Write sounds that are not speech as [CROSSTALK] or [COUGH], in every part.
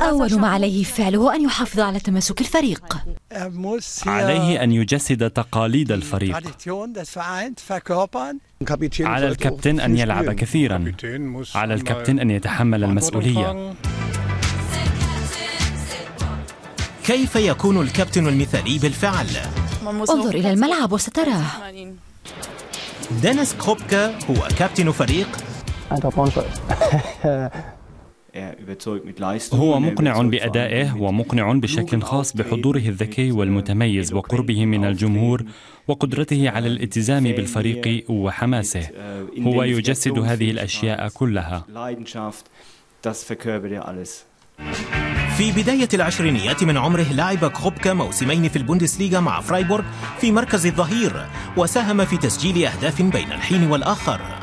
أول ما عليه فعله أن يحافظ على تماسك الفريق. عليه أن يجسد تقاليد الفريق. على الكابتن أن يلعب كثيرا. على الكابتن أن يتحمل المسؤولية. كيف يكون الكابتن المثالي بالفعل؟ انظر إلى الملعب وستراه. دينيس كروبكا هو كابتن فريق. [LAUGHS] هو مقنع بأدائه ومقنع بشكل خاص بحضوره الذكي والمتميز وقربه من الجمهور وقدرته على الالتزام بالفريق وحماسه. هو يجسد هذه الأشياء كلها. في بداية العشرينيات من عمره لعب كروبكا موسمين في البوندسليغا مع فرايبورغ في مركز الظهير وساهم في تسجيل أهداف بين الحين والآخر.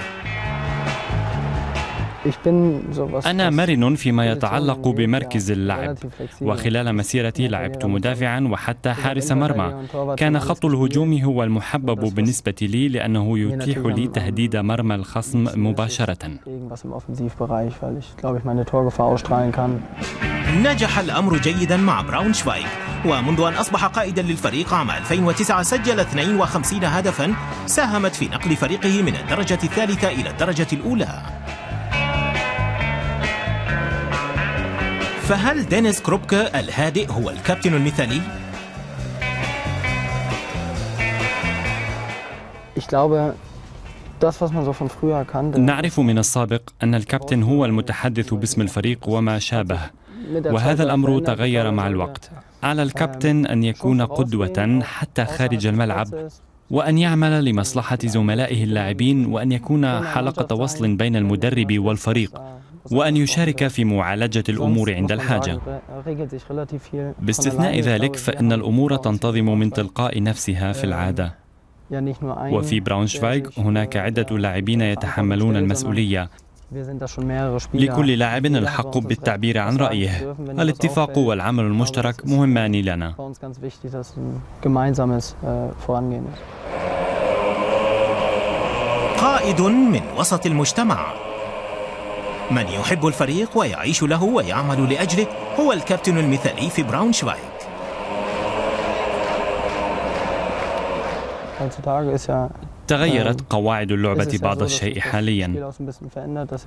أنا مرن فيما يتعلق بمركز اللعب. وخلال مسيرتي لعبت مدافعا وحتى حارس مرمى. كان خط الهجوم هو المحبب بالنسبة لي لأنه يتيح لي تهديد مرمى الخصم مباشرة. نجح الأمر جيدا مع براونشفايغ ومنذ أن أصبح قائدا للفريق عام 2009 سجل 52 هدفا ساهمت في نقل فريقه من الدرجة الثالثة إلى الدرجة الأولى. فهل دينيس كروبكا الهادئ هو الكابتن المثالي؟ نعرف من السابق أن الكابتن هو المتحدث باسم الفريق وما شابه. وهذا الأمر تغير مع الوقت. على الكابتن أن يكون قدوة حتى خارج الملعب وأن يعمل لمصلحة زملائه اللاعبين وأن يكون حلقة وصل بين المدرب والفريق. وأن يشارك في معالجة الأمور عند الحاجة. باستثناء ذلك فإن الأمور تنتظم من تلقاء نفسها في العادة. وفي براونشفايغ هناك عدة لاعبين يتحملون المسؤولية. لكل لاعب الحق بالتعبير عن رأيه. الاتفاق والعمل المشترك مهمان لنا. قائد من وسط المجتمع. من يحب الفريق ويعيش له ويعمل لأجله هو الكابتن المثالي في براونشفايغ تغيرت قواعد اللعبة بعض الشيء حاليا.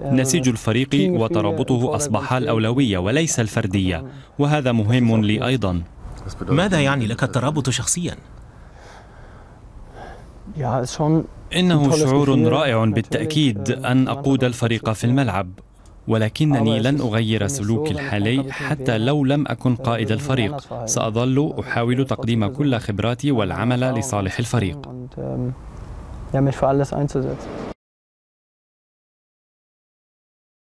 نسيج الفريق وترابطه أصبح الأولوية وليس الفردية وهذا مهم لي أيضا ماذا يعني لك الترابط شخصيا؟ إنه شعور رائع بالتأكيد أن أقود الفريق في الملعب. ولكنني لن أغير سلوكي الحالي حتى لو لم أكن قائد الفريق. سأظل أحاول تقديم كل خبراتي والعمل لصالح الفريق.